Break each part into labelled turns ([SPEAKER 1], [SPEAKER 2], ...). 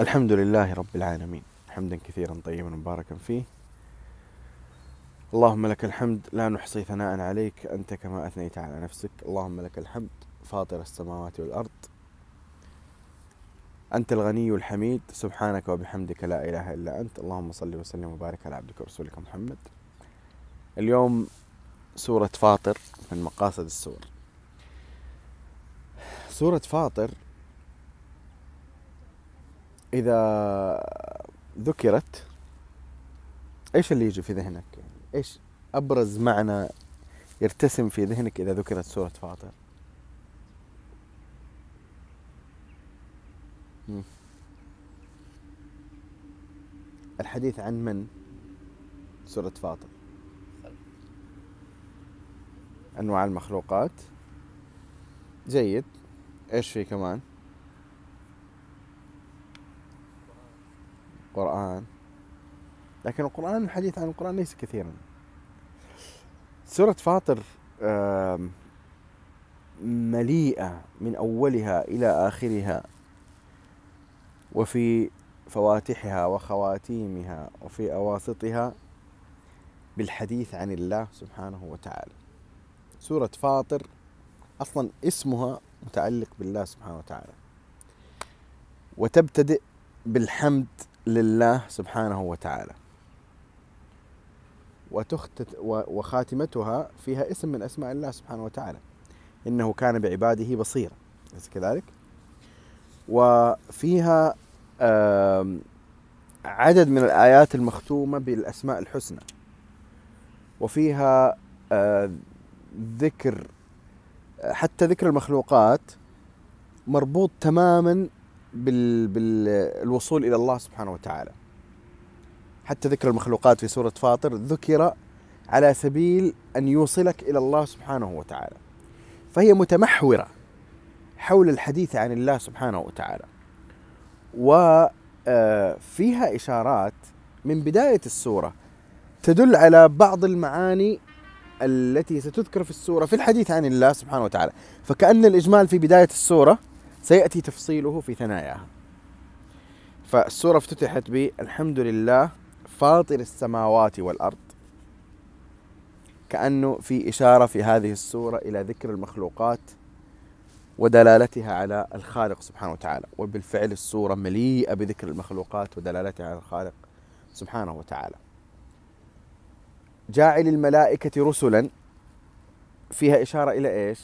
[SPEAKER 1] الحمد لله رب العالمين. حمدا كثيرا طيبا مباركا فيه. اللهم لك الحمد لا نحصي ثناء عليك أنت كما أثنيت على نفسك. اللهم لك الحمد فاطر السماوات والأرض. أنت الغني الحميد سبحانك وبحمدك لا إله إلا أنت. اللهم صل وسلم وبارك على عبدك ورسولك محمد. اليوم سورة فاطر من مقاصد السور. سورة فاطر إذا ذكرت إيش اللي يجي في ذهنك؟ إيش أبرز معنى يرتسم في ذهنك إذا ذكرت سورة فاطر؟ الحديث عن من؟ سورة فاطر أنواع المخلوقات جيد إيش في كمان؟ القرآن. لكن القرآن الحديث عن القرآن ليس كثيرا. سورة فاطر مليئة من أولها إلى آخرها وفي فواتحها وخواتيمها وفي أواسطها بالحديث عن الله سبحانه وتعالى. سورة فاطر أصلا اسمها متعلق بالله سبحانه وتعالى. وتبتدئ بالحمد لله سبحانه وتعالى. وتختت وخاتمتها فيها اسم من أسماء الله سبحانه وتعالى. إنه كان بعباده بصيرا. أليس كذلك؟ وفيها عدد من الآيات المختومة بالأسماء الحسنى. وفيها ذكر حتى ذكر المخلوقات مربوط تماما بال بالوصول إلى الله سبحانه وتعالى. حتى ذكر المخلوقات في سورة فاطر ذكر على سبيل أن يوصلك إلى الله سبحانه وتعالى. فهي متمحورة حول الحديث عن الله سبحانه وتعالى. وفيها إشارات من بداية السورة تدل على بعض المعاني التي ستذكر في السورة في الحديث عن الله سبحانه وتعالى. فكأن الإجمال في بداية السورة سيأتي تفصيله في ثناياها فالسورة افتتحت بالحمد لله فاطر السماوات والأرض. كأنه في إشارة في هذه السورة إلى ذكر المخلوقات ودلالتها على الخالق سبحانه وتعالى. وبالفعل السورة مليئة بذكر المخلوقات ودلالتها على الخالق سبحانه وتعالى. جاعل الملائكة رسلا. فيها إشارة إلى إيش؟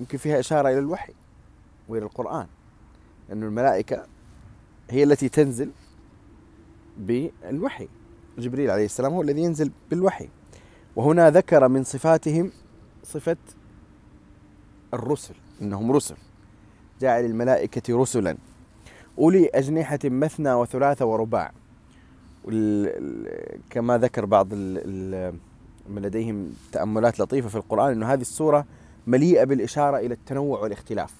[SPEAKER 1] يمكن فيها إشارة إلى الوحي وإلى القرآن أن الملائكة هي التي تنزل بالوحي. جبريل عليه السلام هو الذي ينزل بالوحي. وهنا ذكر من صفاتهم صفة الرسل إنهم رسل. جاعل الملائكة رسلا. أولي أجنحة مثنى وثلاثة ورباع. كما ذكر بعض من لديهم تأملات لطيفة في القرآن أن هذه السورة مليئة بالإشارة إلى التنوع والاختلاف.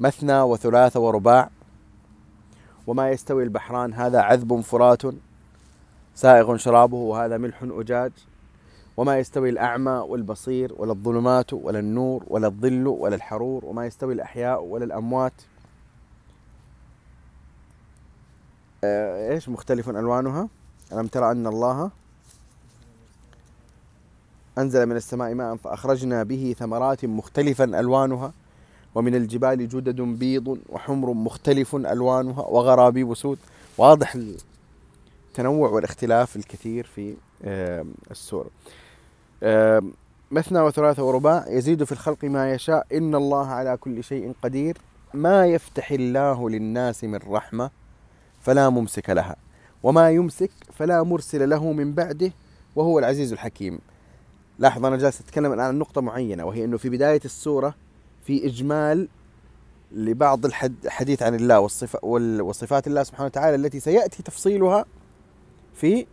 [SPEAKER 1] مثنى وثلاث ورباع. وما يستوي البحران هذا عذب فرات سائغ شرابه وهذا ملح أجاج. وما يستوي الأعمى والبصير ولا الظلمات ولا النور ولا الظل ولا الحرور. وما يستوي الأحياء ولا الأموات. آه، إيش مختلف ألوانها؟ ألم ترى أن الله أنزل من السماء ماء فأخرجنا به ثمرات مختلفا ألوانها ومن الجبال جدد بيض وحمر مختلف ألوانها وغرابيب سود. واضح التنوع والاختلاف الكثير في السورة مثنى وثلاثة ورباع. يزيد في الخلق ما يشاء. إن الله على كل شيء قدير. ما يفتح الله للناس من رحمة فلا ممسك لها وما يمسك فلا مرسل له من بعده وهو العزيز الحكيم. لاحظ أنا جالس أتكلم الآن عن نقطة معينة وهي أنه في بداية السورة في إجمال لبعض الحديث عن الله وصفات الله سبحانه وتعالى التي سيأتي تفصيلها في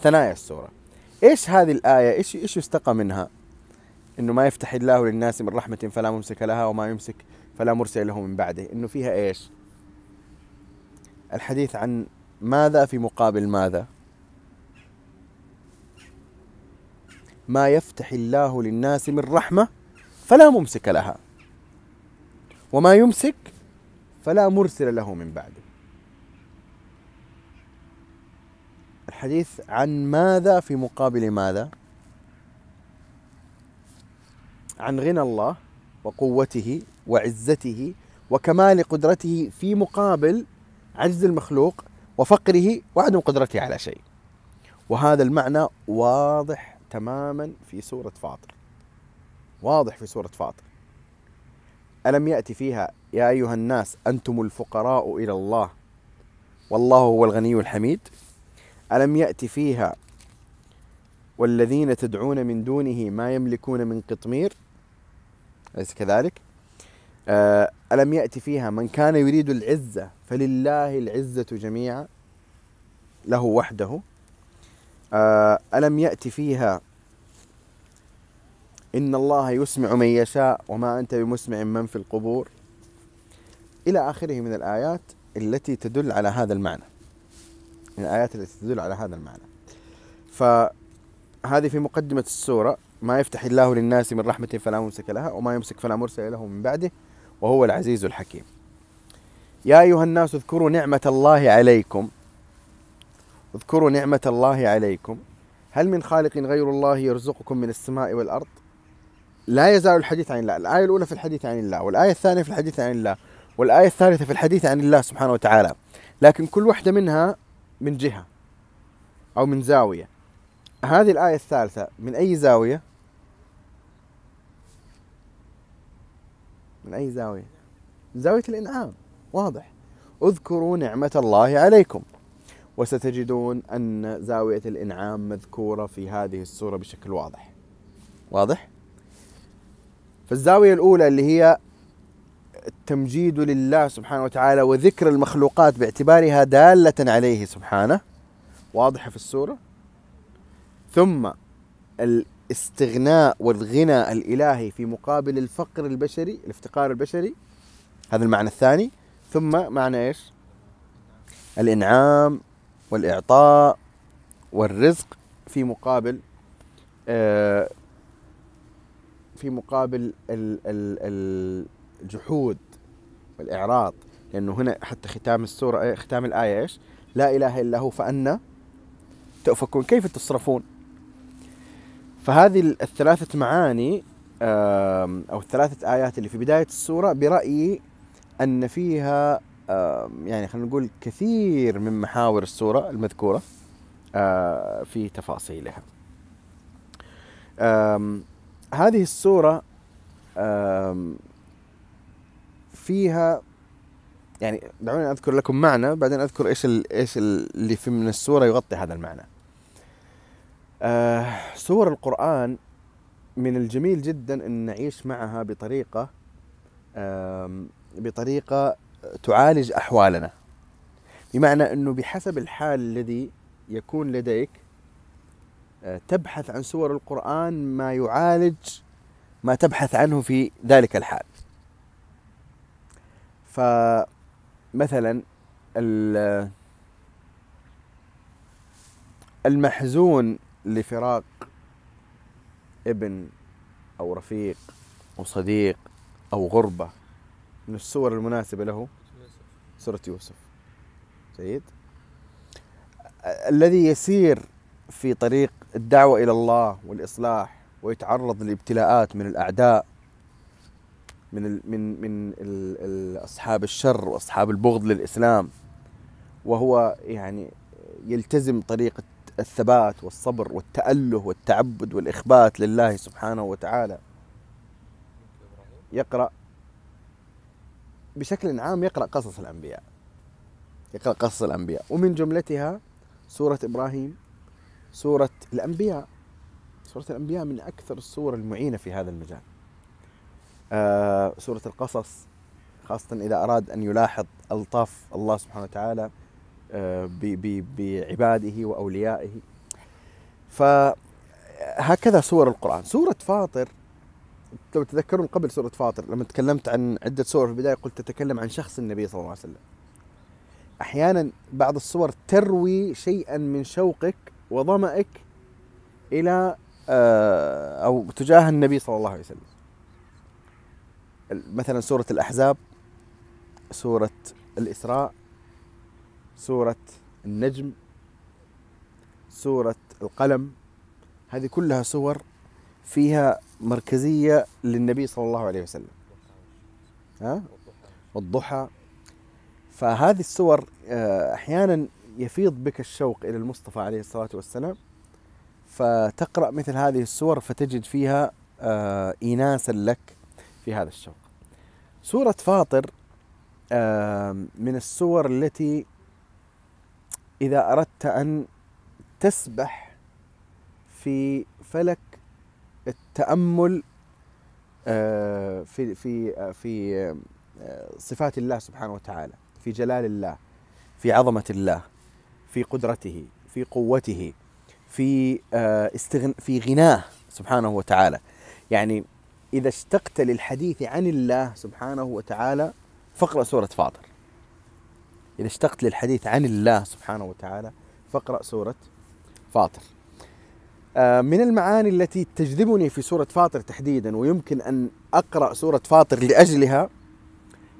[SPEAKER 1] ثنايا السورة. إيش هذه الآية؟ إيش إيش يستقى منها؟ إنه ما يفتح الله للناس من رحمة فلا ممسك لها وما يمسك فلا مرسل له من بعده. إنه فيها إيش؟ الحديث عن ماذا في مقابل ماذا؟ ما يفتح الله للناس من رحمة فلا ممسك لها. وما يمسك فلا مرسل له من بعده الحديث عن ماذا في مقابل ماذا؟ عن غنى الله وقوته وعزته وكمال قدرته في مقابل عجز المخلوق وفقره وعدم قدرته على شيء. وهذا المعنى واضح تماما في سورة فاطر. واضح في سورة فاطر. ألم يأتي فيها يا أيها الناس أنتم الفقراء إلى الله؟ والله هو الغني الحميد. ألم يأتي فيها والذين تدعون من دونه ما يملكون من قطمير؟ أليس كذلك؟ آه، ألم يأتي فيها من كان يريد العزة فلله العزة جميعا له وحده. ألم يأتي فيها إن الله يسمع من يشاء وما أنت بمسمع من في القبور؟ إلى آخره من الآيات التي تدل على هذا المعنى. من الآيات التي تدل على هذا المعنى. فهذه في مقدمة السورة ما يفتح الله للناس من رحمة فلا ممسك لها وما يمسك فلا مرسل له من بعده وهو العزيز الحكيم. يا أيها الناس اذكروا نعمة الله عليكم. اذكروا نعمة الله عليكم. هل من خالق غير الله يرزقكم من السماء والأرض؟ لا يزال الحديث عن الله. الآية الأولى في الحديث عن الله والآية الثانية في الحديث عن الله والآية الثالثة في الحديث عن الله سبحانه وتعالى. لكن كل واحدة منها من جهة أو من زاوية. هذه الآية الثالثة من أي زاوية؟ من أي زاوية؟ زاوية الإنعام واضح. اذكروا نعمة الله عليكم. وستجدون أن زاوية الإنعام مذكورة في هذه السورة بشكل واضح. واضح؟ فالزاوية الأولى اللي هي التمجيد لله سبحانه وتعالى وذكر المخلوقات باعتبارها دالة عليه سبحانه. واضحة في السورة؟ ثم الاستغناء والغنى الإلهي في مقابل الفقر البشري الافتقار البشري. هذا المعنى الثاني. ثم معنى إيش؟ الإنعام والإعطاء والرزق في مقابل آه في مقابل الجحود والإعراض لأنه هنا حتى ختام السورة ختام الآية إيش؟ لا إله إلا هو فأنا تؤفكون. كيف تصرفون؟ فهذه الثلاثة معاني أو الثلاثة آيات اللي في بداية السورة برأيي أن فيها يعني خلينا نقول كثير من محاور السورة المذكورة في تفاصيلها هذه السورة فيها يعني دعوني أذكر لكم معنى بعدين أذكر إيش إيش اللي في من السوره يغطي هذا المعنى. آه سور القرآن من الجميل جدا إن نعيش معها بطريقة آه بطريقة تعالج أحوالنا. بمعنى إنه بحسب الحال الذي يكون لديك آه تبحث عن سور القرآن ما يعالج ما تبحث عنه في ذلك الحال. فمثلا المحزون لفراق ابن أو رفيق أو صديق أو غربة من الصور المناسبة له. سورة يوسف. جيد. الذي يسير في طريق الدعوة إلى الله والإصلاح ويتعرض لابتلاءات من الأعداء من ال من من ال اصحاب الشر وأصحاب البغض للإسلام وهو يعني يلتزم طريقة الثبات والصبر والتأله والتعبد والإخبات لله سبحانه وتعالى. يقرأ بشكل عام يقرأ قصص الأنبياء. يقرأ قصص الأنبياء. ومن جملتها سورة إبراهيم سورة الأنبياء. سورة الأنبياء من أكثر السور المعينة في هذا المجال. آه، سورة القصص خاصة إذا أراد أن يلاحظ ألطاف الله سبحانه وتعالى آه، بعباده وأوليائه. فهكذا سور القرآن. سورة فاطر لو تذكرون قبل سورة فاطر لما تكلمت عن عدة سور في البداية قلت تتكلم عن شخص النبي صلى الله عليه وسلم. أحيانا بعض الصور تروي شيئا من شوقك وظمأك إلى آه، أو تجاه النبي صلى الله عليه وسلم. مثلا سورة الأحزاب سورة الإسراء سورة النجم سورة القلم. هذه كلها سور فيها مركزية للنبي صلى الله عليه وسلم. ها؟ والضحى فهذه السور آه، أحيانا يفيض بك الشوق إلى المصطفى عليه الصلاة والسلام. فتقرأ مثل هذه السور فتجد فيها آه، إيناسا لك في هذا الشوق. سورة فاطر آه، من السور التي إذا أردت أن تسبح في فلك التأمل آه، في في في صفات الله سبحانه وتعالى في جلال الله في عظمة الله في قدرته في قوته في استغن في غناه سبحانه وتعالى. يعني إذا اشتقت للحديث عن الله سبحانه وتعالى فاقرأ سورة فاطر. إذا اشتقت للحديث عن الله سبحانه وتعالى فاقرأ سورة فاطر. آه، من المعاني التي تجذبني في سورة فاطر تحديدا ويمكن أن أقرأ سورة فاطر لأجلها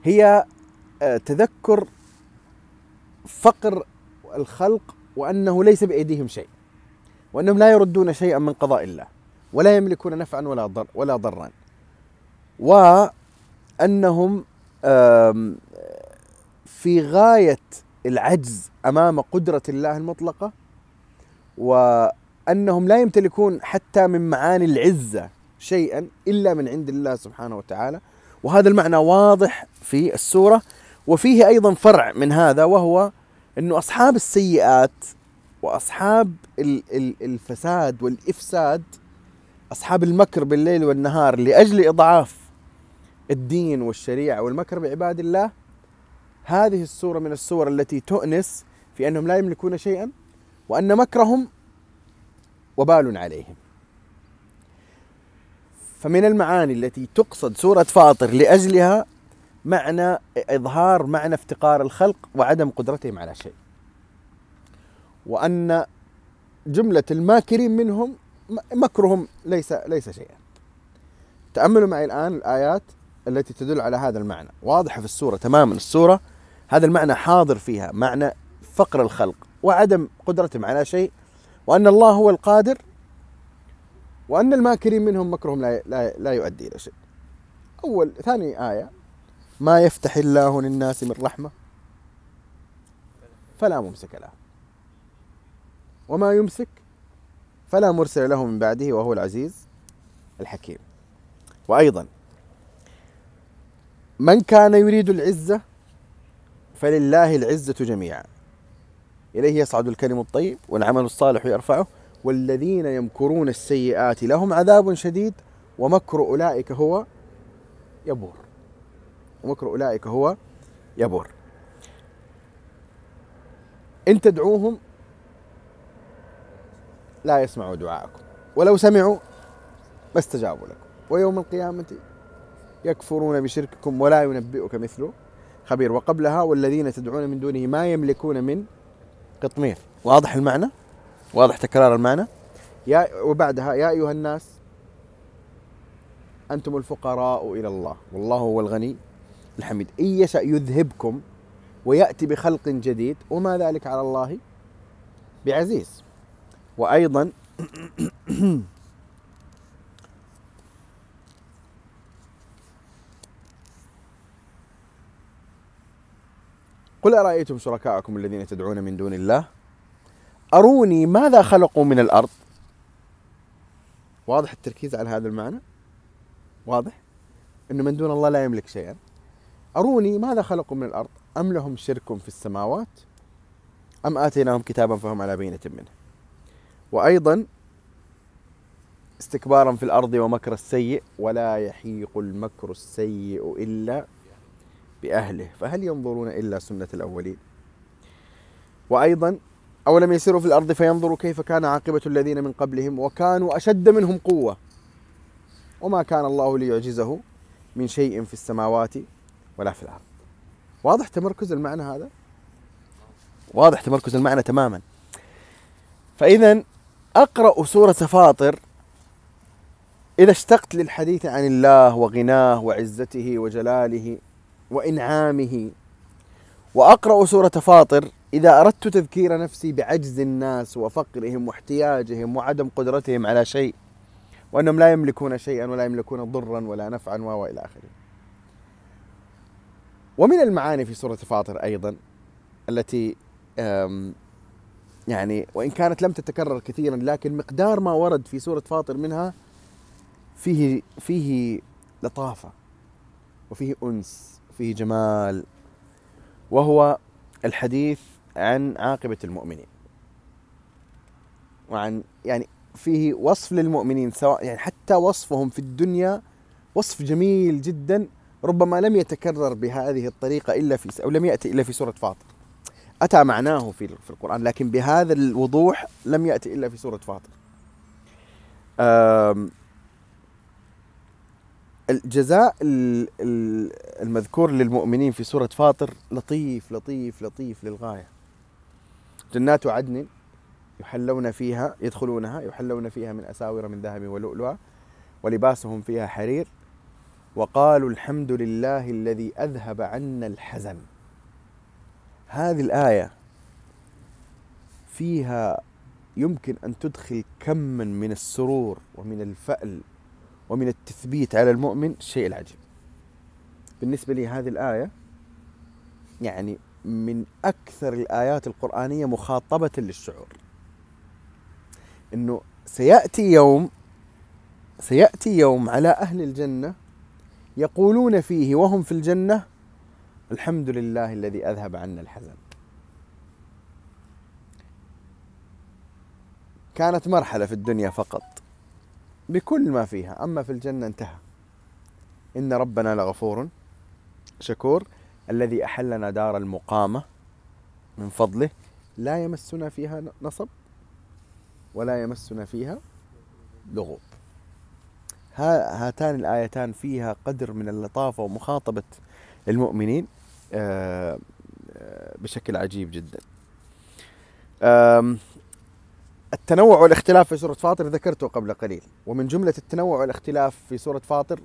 [SPEAKER 1] هي آه، تذكر فقر الخلق وأنه ليس بأيديهم شيء وأنهم لا يردون شيئا من قضاء الله ولا يملكون نفعا ولا ضر ولا ضرا وأنهم في غاية العجز أمام قدرة الله المطلقة وأنهم لا يمتلكون حتى من معاني العزة شيئا إلا من عند الله سبحانه وتعالى. وهذا المعنى واضح في السورة. وفيه أيضا فرع من هذا وهو أنه أصحاب السيئات وأصحاب الفساد والإفساد أصحاب المكر بالليل والنهار لأجل إضعاف الدين والشريعة والمكر بعباد الله هذه السورة من السور التي تؤنس في أنهم لا يملكون شيئا وأن مكرهم وبال عليهم. فمن المعاني التي تقصد سورة فاطر لأجلها معنى إظهار معنى افتقار الخلق وعدم قدرتهم على شيء. وأن جملة الماكرين منهم مكرهم ليس ليس شيئا. تأملوا معي الآن الآيات التي تدل على هذا المعنى. واضحة في السورة تماما السورة. هذا المعنى حاضر فيها معنى فقر الخلق وعدم قدرتهم على شيء. وأن الله هو القادر وأن الماكرين منهم مكرهم لا, لا, لا يؤدي إلى شيء. أول ثاني آية ما يفتح الله للناس من رحمة فلا ممسك له. وما يمسك فلا مرسل له من بعده وهو العزيز الحكيم. وأيضا من كان يريد العزة فلله العزة جميعا. إليه يصعد الكلم الطيب والعمل الصالح يرفعه والذين يمكرون السيئات لهم عذاب شديد ومكر أولئك هو يبور. ومكر أولئك هو يبور. إن تدعوهم لا يسمعوا دعاءكم. ولو سمعوا ما استجابوا لكم. ويوم القيامة يكفرون بشرككم ولا ينبئك مثله خبير. وقبلها والذين تدعون من دونه ما يملكون من قطمير. واضح المعنى؟ واضح تكرار المعنى؟ يا وبعدها يا أيها الناس أنتم الفقراء إلى الله. والله هو الغني الحميد. إن يشأ يذهبكم ويأتي بخلق جديد؟ وما ذلك على الله بعزيز. وأيضا قل أرأيتم شركاءكم الذين تدعون من دون الله؟ أروني ماذا خلقوا من الأرض؟ واضح التركيز على هذا المعنى؟ واضح؟ أنه من دون الله لا يملك شيئا. أروني ماذا خلقوا من الأرض؟ أم لهم شرك في السماوات؟ أم آتيناهم كتابا فهم على بينة منه؟ وأيضا استكبارا في الأرض ومكر السيء ولا يحيق المكر السيء إلا بأهله فهل ينظرون إلا سنة الأولين؟ وأيضا أولم يسيروا في الأرض فينظروا كيف كان عاقبة الذين من قبلهم وكانوا أشد منهم قوة؟ وما كان الله ليعجزه من شيء في السماوات ولا في الأرض. واضح تمركز المعنى هذا؟ واضح تمركز المعنى تماما. فإذا أقرأ سورة فاطر إذا اشتقت للحديث عن الله وغناه وعزته وجلاله وإنعامه. وأقرأ سورة فاطر إذا أردت تذكير نفسي بعجز الناس وفقرهم واحتياجهم وعدم قدرتهم على شيء وأنهم لا يملكون شيئا ولا يملكون ضرا ولا نفعا وإلى آخره. ومن المعاني في سورة فاطر أيضا التي يعني وإن كانت لم تتكرر كثيرا لكن مقدار ما ورد في سورة فاطر منها فيه فيه لطافة وفيه أنس. وفيه جمال وهو الحديث عن عاقبة المؤمنين. وعن يعني فيه وصف للمؤمنين سواء يعني حتى وصفهم في الدنيا وصف جميل جدا ربما لم يتكرر بهذه الطريقة إلا في أو لم يأتي إلا في سورة فاطر. أتى معناه في في القرآن لكن بهذا الوضوح لم يأتي إلا في سورة فاطر. الجزاء المذكور للمؤمنين في سورة فاطر لطيف لطيف لطيف للغاية. جنات عدن يحلون فيها يدخلونها يحلون فيها من أساور من ذهب ولؤلؤا ولباسهم فيها حرير. وقالوا الحمد لله الذي أذهب عنا الحزن. هذه الآية فيها يمكن أن تدخل كما من السرور ومن الفأل ومن التثبيت على المؤمن الشيء العجيب. بالنسبة لي هذه الآية يعني من أكثر الآيات القرآنية مخاطبة للشعور. أنه سيأتي يوم سيأتي يوم على أهل الجنة يقولون فيه وهم في الجنة الحمد لله الذي أذهب عنا الحزن. كانت مرحلة في الدنيا فقط. بكل ما فيها أما في الجنة انتهى. إن ربنا لغفور شكور. الذي أحلنا دار المقامة من فضله لا يمسنا فيها نصب ولا يمسنا فيها لغوب. هاتان الآيتان فيها قدر من اللطافة ومخاطبة المؤمنين آه، آه، بشكل عجيب جدا. التنوع والاختلاف في سورة فاطر ذكرته قبل قليل ومن جملة التنوع والاختلاف في سورة فاطر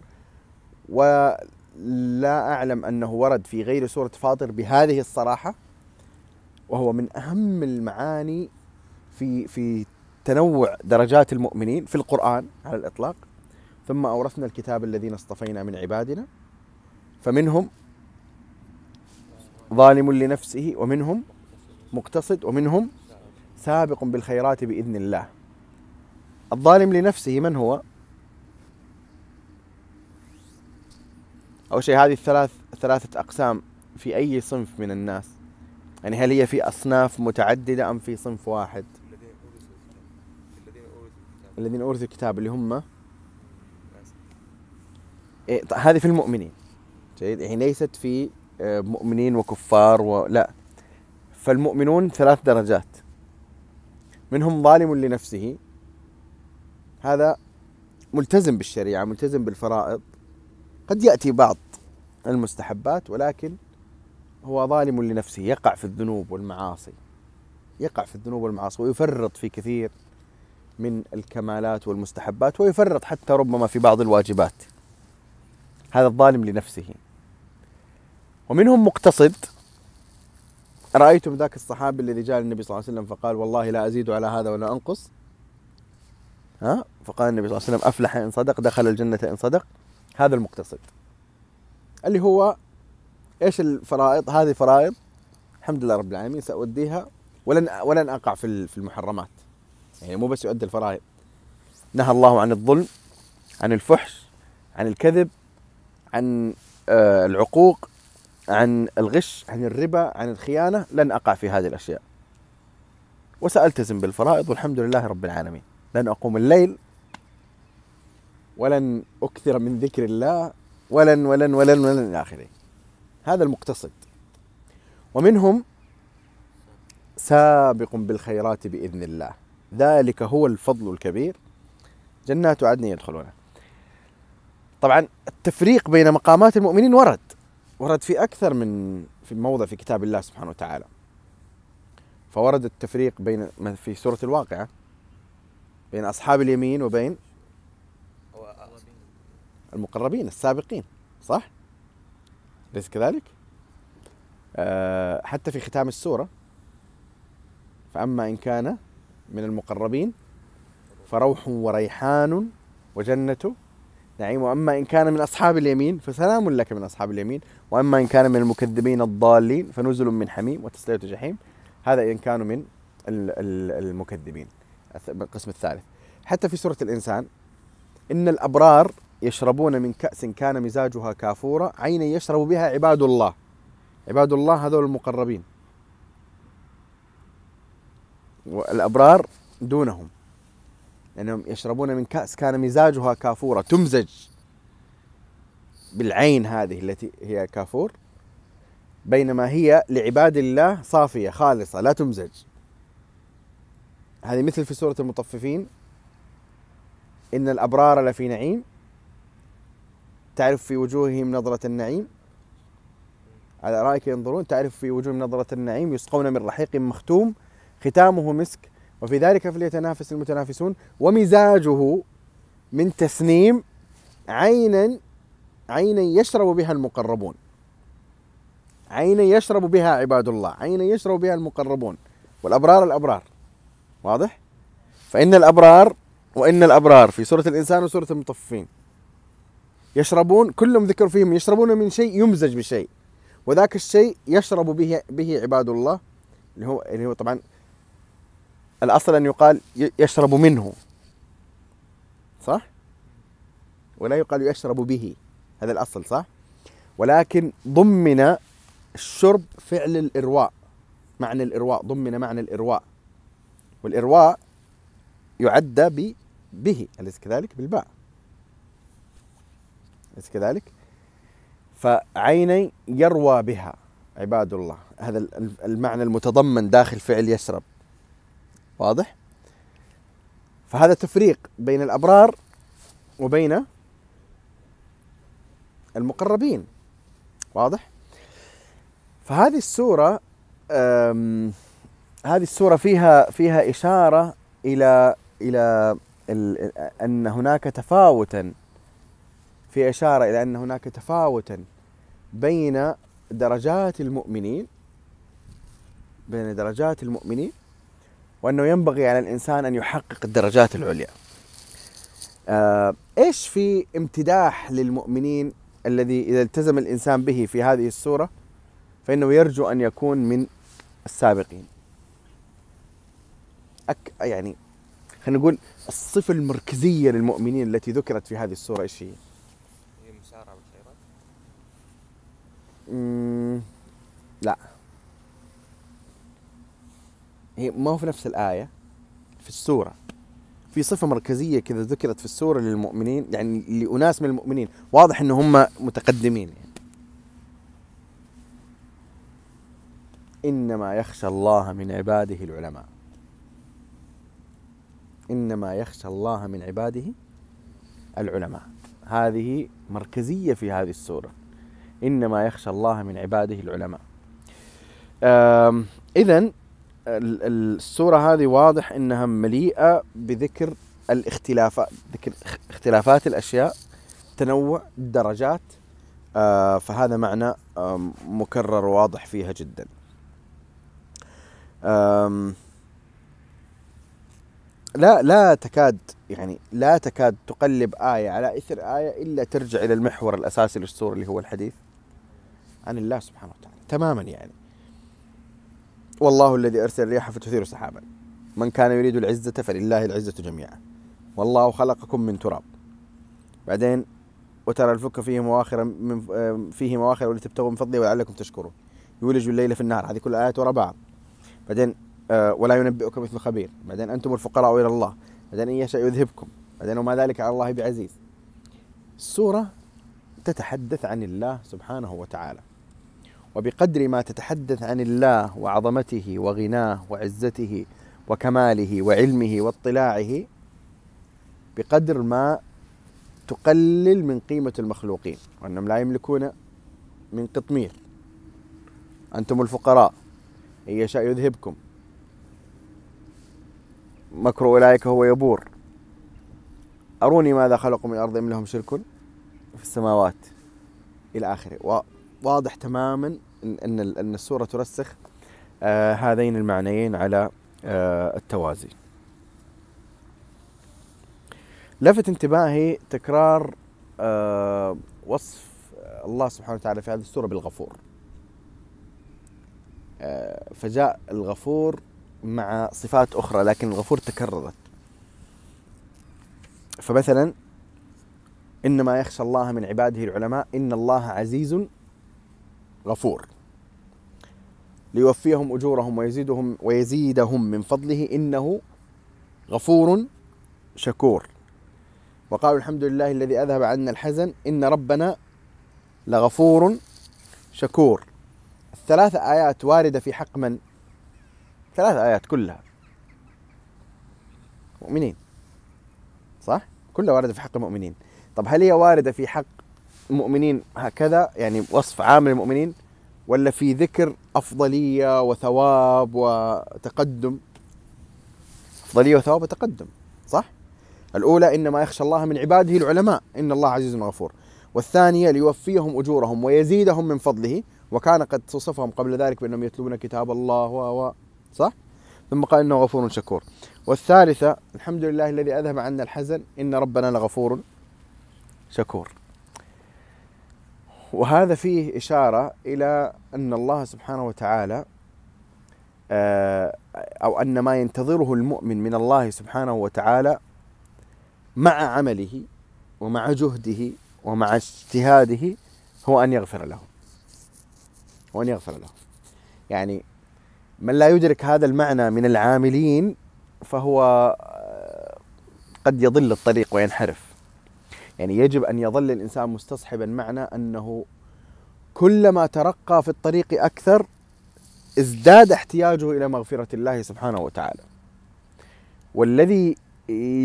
[SPEAKER 1] ولا أعلم أنه ورد في غير سورة فاطر بهذه الصراحة وهو من أهم المعاني في في تنوع درجات المؤمنين في القرآن على الإطلاق. ثم أورثنا الكتاب الذين اصطفينا من عبادنا فمنهم ظالم لنفسه ومنهم مقتصد ومنهم سابق بالخيرات بإذن الله. الظالم لنفسه من هو؟ أول شيء هذه الثلاث ثلاثة أقسام في أي صنف من الناس؟ يعني هل هي في أصناف متعددة أم في صنف واحد؟ الذين أورثوا الكتاب. اللي هم؟ إيه هذه في المؤمنين. جيد. يعني ليست في آه، مؤمنين وكفار ولا فالمؤمنون ثلاث درجات. منهم ظالم لنفسه. هذا ملتزم بالشريعة ملتزم بالفرائض. قد يأتي بعض المستحبات ولكن هو ظالم لنفسه يقع في الذنوب والمعاصي. يقع في الذنوب والمعاصي ويفرط في كثير من الكمالات والمستحبات ويفرط حتى ربما في بعض الواجبات. هذا الظالم لنفسه. ومنهم مقتصد رأيتم ذاك الصحابي الذي جاء للنبي صلى الله عليه وسلم فقال والله لا أزيد على هذا ولا أنقص. ها؟ فقال النبي صلى الله عليه وسلم أفلح إن صدق دخل الجنة إن صدق. هذا المقتصد. اللي هو إيش الفرائض؟ هذه فرائض الحمد لله رب العالمين سأوديها ولن ولن أقع في في المحرمات. يعني مو بس يؤدي الفرائض. نهى الله عن الظلم عن الفحش عن الكذب عن آه، العقوق. عن الغش عن الربا عن الخيانة لن أقع في هذه الأشياء. وسألتزم بالفرائض والحمد لله رب العالمين. لن أقوم الليل ولن أكثر من ذكر الله ولن ولن ولن ولن إلى آخره. هذا المقتصد. ومنهم سابق بالخيرات بإذن الله. ذلك هو الفضل الكبير. جنات عدن يدخلونها. طبعا التفريق بين مقامات المؤمنين ورد. ورد في أكثر من في موضع في كتاب الله سبحانه وتعالى فورد التفريق بين في سورة الواقعة بين أصحاب اليمين وبين المقربين السابقين صح؟ أليس كذلك؟ آه حتى في ختام السورة فأما إن كان من المقربين فروح وريحان وجنة نعيم وأما إن كان من أصحاب اليمين فسلام لك من أصحاب اليمين وأما إن كان من المكذبين الضالين فنزل من حميم وتسلية جحيم. هذا إن كانوا من المكذبين. القسم الثالث. حتى في سورة الإنسان إن الأبرار يشربون من كأس كان مزاجها كافورا عينا يشرب بها عباد الله. عباد الله هذول المقربين. والأبرار دونهم. لأنهم يشربون من كأس كان مزاجها كافورا. تمزج. بالعين هذه التي هي كافور بينما هي لعباد الله صافية خالصة لا تمزج. هذه مثل في سورة المطففين إن الأبرار لفي نعيم. تعرف في وجوههم نظرة النعيم؟ على رأيك ينظرون؟ تعرف في وجوههم نظرة النعيم؟ يسقون من رحيق مختوم ختامه مسك. وفي ذلك فليتنافس المتنافسون. ومزاجه من تسنيم عينا عينا يشرب بها المقربون. عينا يشرب بها عباد الله. عينا يشرب بها المقربون. والأبرار الأبرار. واضح؟ فإن الأبرار وإن الأبرار في سورة الإنسان وسورة المطففين. يشربون كلهم ذكر فيهم يشربون من شيء يمزج بشيء. وذاك الشيء يشرب به به عباد الله. اللي هو اللي هو طبعا الأصل أن يقال يشرب منه. صح؟ ولا يقال يشرب به. هذا الأصل صح؟ ولكن ضمن الشرب فعل الإرواء معنى الإرواء ضمن معنى الإرواء. والإرواء يعد ب به أليس كذلك؟ بالباء. أليس كذلك؟ فعيني يروى بها عباد الله. هذا المعنى المتضمن داخل فعل يشرب. واضح؟ فهذا تفريق بين الأبرار وبين المقربين. واضح؟ فهذه السورة هذه السورة فيها فيها إشارة إلى إلى أن هناك تفاوتا. في إشارة إلى أن هناك تفاوتا بين درجات المؤمنين بين درجات المؤمنين وأنه ينبغي على الإنسان أن يحقق الدرجات العليا. آه إيش في امتداح للمؤمنين الذي إذا التزم الإنسان به في هذه السورة فإنه يرجو أن يكون من السابقين أك يعني خلينا نقول الصفة المركزية للمؤمنين التي ذكرت في هذه السورة إيش هي؟ هي مسارعة بالخيرات؟ لا هي ما هو في نفس الآية في السورة في صفة مركزية كذا ذكرت في السورة للمؤمنين يعني لأناس من المؤمنين. واضح أن هم متقدمين يعني. إنما يخشى الله من عباده العلماء. إنما يخشى الله من عباده العلماء. هذه مركزية في هذه السورة. إنما يخشى الله من عباده العلماء. إذا السورة هذه واضح إنها مليئة بذكر الاختلافات ذكر اختلافات الأشياء تنوع الدرجات آه، فهذا معنى مكرر واضح فيها جدا. لا لا تكاد يعني لا تكاد تقلب آية على إثر آية إلا ترجع إلى المحور الأساسي للسورة اللي هو الحديث. عن الله سبحانه وتعالى. تماما يعني. والله الذي أرسل الرياح فتثير سحابا. من كان يريد العزة فلله العزة جميعا. والله خلقكم من تراب. بعدين وترى الفك فيه مواخر من فيه مواخر ولتبتغوا من فضله ولعلكم تشكرون. يولج الليل في النهار. هذه كل آيات وراء بعض. بعدين آه، ولا ينبئك مثل خبير. بعدين أنتم الفقراء إلى الله. بعدين إن يشاء يذهبكم. بعدين وما ذلك على الله بعزيز. السورة تتحدث عن الله سبحانه وتعالى. وبقدر ما تتحدث عن الله وعظمته وغناه وعزته وكماله وعلمه واطلاعه بقدر ما تقلل من قيمة المخلوقين وأنهم لا يملكون من قطمير. أنتم الفقراء إن يشاء يذهبكم. مكر أولئك هو يبور. أروني ماذا خلقوا من الأرض أم لهم شرك في السماوات إلى آخره. واضح تماما ان إن السوره ترسخ آه هذين المعنيين على آه التوازي. لفت انتباهي تكرار آه وصف الله سبحانه وتعالى في هذه السورة بالغفور. فجاء الغفور مع صفات أخرى لكن الغفور تكررت. فمثلا إنما يخشى الله من عباده العلماء إن الله عزيز غفور. ليوفيهم أجورهم ويزيدهم ويزيدهم من فضله إنه غفور شكور. وقالوا الحمد لله الذي أذهب عنا الحزن إن ربنا لغفور شكور. الثلاث آيات واردة في حق من؟ ثلاث آيات كلها. مؤمنين. صح؟ كلها واردة في حق المؤمنين. طب هل هي واردة في حق المؤمنين هكذا يعني وصف عام للمؤمنين ولا في ذكر أفضلية وثواب وتقدم؟ أفضلية وثواب وتقدم صح؟ الأولى انما يخشى الله من عباده العلماء إن الله عزيز غفور. والثانية ليوفيهم أجورهم ويزيدهم من فضله وكان قد وصفهم قبل ذلك بأنهم يتلون كتاب الله و صح؟ ثم قال إنه غفور شكور. والثالثة الحمد لله الذي أذهب عنا الحزن إن ربنا لغفور شكور. وهذا فيه إشارة إلى أن الله سبحانه وتعالى آه، أو أن ما ينتظره المؤمن من الله سبحانه وتعالى مع عمله ومع جهده ومع اجتهاده هو أن يغفر له. وأن يغفر له. يعني من لا يدرك هذا المعنى من العاملين فهو آه، قد يضل الطريق وينحرف. يعني يجب أن يظل الإنسان مستصحبا معنى أنه كلما ترقى في الطريق أكثر ازداد احتياجه إلى مغفرة الله سبحانه وتعالى. والذي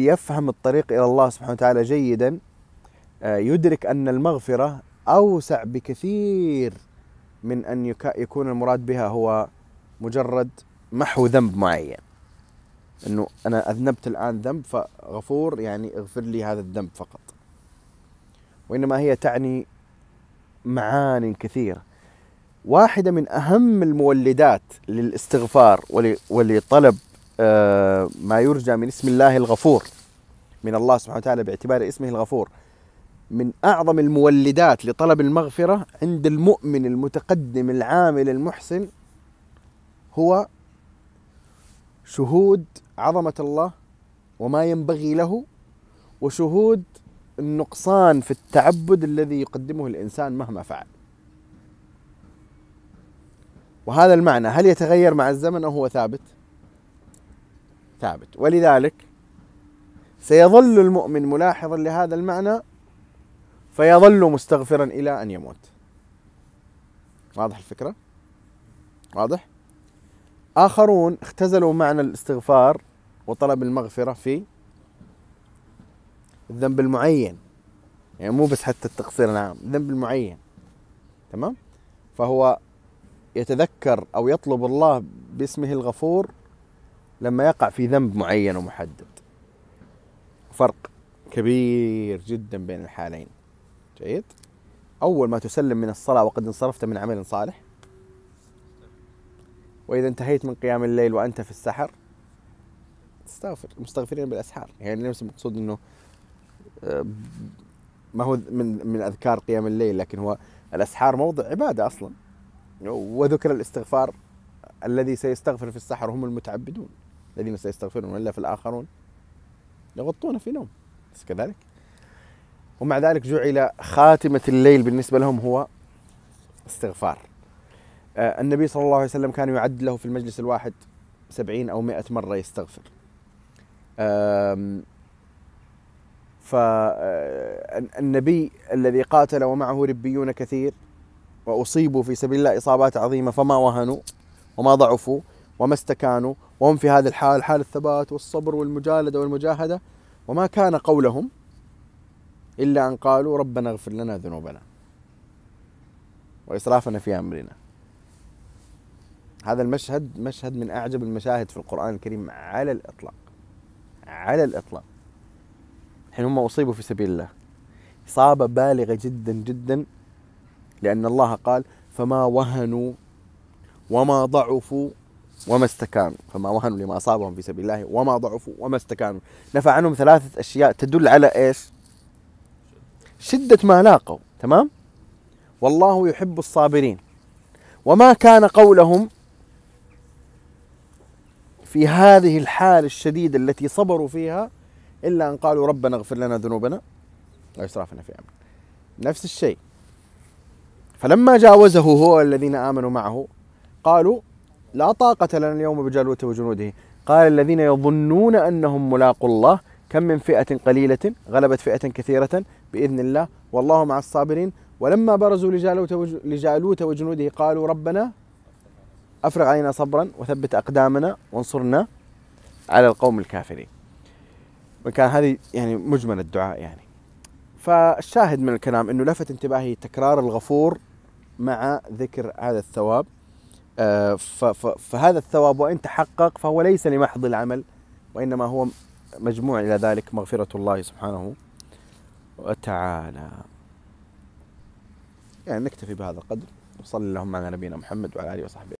[SPEAKER 1] يفهم الطريق إلى الله سبحانه وتعالى جيدا آه، يدرك أن المغفرة أوسع بكثير من أن يكون المراد بها هو مجرد محو ذنب معين. إنه أنا أذنبت الآن ذنب فغفور يعني اغفر لي هذا الذنب فقط. وإنما هي تعني معان كثيرة واحدة من أهم المولدات للاستغفار ولطلب آه، ما يرجى من اسم الله الغفور من الله سبحانه وتعالى باعتبار اسمه الغفور من أعظم المولدات لطلب المغفرة عند المؤمن المتقدم العامل المحسن هو شهود عظمة الله وما ينبغي له وشهود النقصان في التعبد الذي يقدمه الإنسان مهما فعل. وهذا المعنى هل يتغير مع الزمن أو هو ثابت؟ ثابت ولذلك سيظل المؤمن ملاحظا لهذا المعنى فيظل مستغفرا إلى أن يموت. واضح الفكرة؟ واضح؟ آخرون اختزلوا معنى الاستغفار وطلب المغفرة في الذنب المعين. يعني مو بس حتى التقصير العام الذنب المعين. تمام؟ فهو يتذكر أو يطلب الله باسمه الغفور لما يقع في ذنب معين ومحدد. فرق كبير جدا بين الحالين. جيد؟ أول ما تسلم من الصلاة وقد انصرفت من عمل صالح. وإذا انتهيت من قيام الليل وأنت في السحر تستغفر مستغفرين بالأسحار. يعني نفس المقصود إنه ما هو من من أذكار قيام الليل لكن هو الأسحار موضع عبادة أصلا. وذكر الاستغفار الذي سيستغفر في السحر هم المتعبدون الذين سيستغفرون والا في الآخرون يغطون في نوم. بس كذلك. ومع ذلك جعل خاتمة الليل بالنسبة لهم هو استغفار. آه، النبي صلى الله عليه وسلم كان يعد له في المجلس الواحد سبعين أو مئة مرة يستغفر. فالنبي الذي قاتل ومعه ربيون كثير وأصيبوا في سبيل الله إصابات عظيمة فما وهنوا وما ضعفوا وما استكانوا وهم في هذا الحال حال الثبات والصبر والمجالدة والمجاهدة وما كان قولهم إلا أن قالوا ربنا اغفر لنا ذنوبنا وإسرافنا في أمرنا. هذا المشهد مشهد من أعجب المشاهد في القرآن الكريم على الإطلاق على الإطلاق. حين هم أصيبوا في سبيل الله. إصابة بالغة جدا جدا لأن الله قال فما وهنوا وما ضعفوا وما استكانوا. فما وهنوا لما أصابهم في سبيل الله وما ضعفوا وما استكانوا. نفع عنهم ثلاثة أشياء تدل على إيش؟ شدة ما لاقوا تمام؟ والله يحب الصابرين. وما كان قولهم في هذه الحال الشديدة التي صبروا فيها إلا أن قالوا ربنا اغفر لنا ذنوبنا وإسرافنا في أمرنا. نفس الشيء. فلما جاوزه هو الذين آمنوا معه قالوا لا طاقة لنا اليوم بجالوت وجنوده. قال الذين يظنون أنهم ملاقوا الله كم من فئة قليلة غلبت فئة كثيرة بإذن الله والله مع الصابرين. ولما برزوا لجالوت وجنوده قالوا ربنا أفرغ علينا صبرا وثبت أقدامنا وانصرنا على القوم الكافرين. وكان هذه يعني مجمل الدعاء يعني. فالشاهد من الكلام أنه لفت انتباهي تكرار الغفور مع ذكر هذا الثواب. آه، فهذا الثواب وإن تحقق فهو ليس لمحض العمل وإنما هو مجموع إلى ذلك مغفرة الله سبحانه وتعالى. يعني نكتفي بهذا القدر وصلى اللهم على نبينا محمد وعلى آله وصحبه.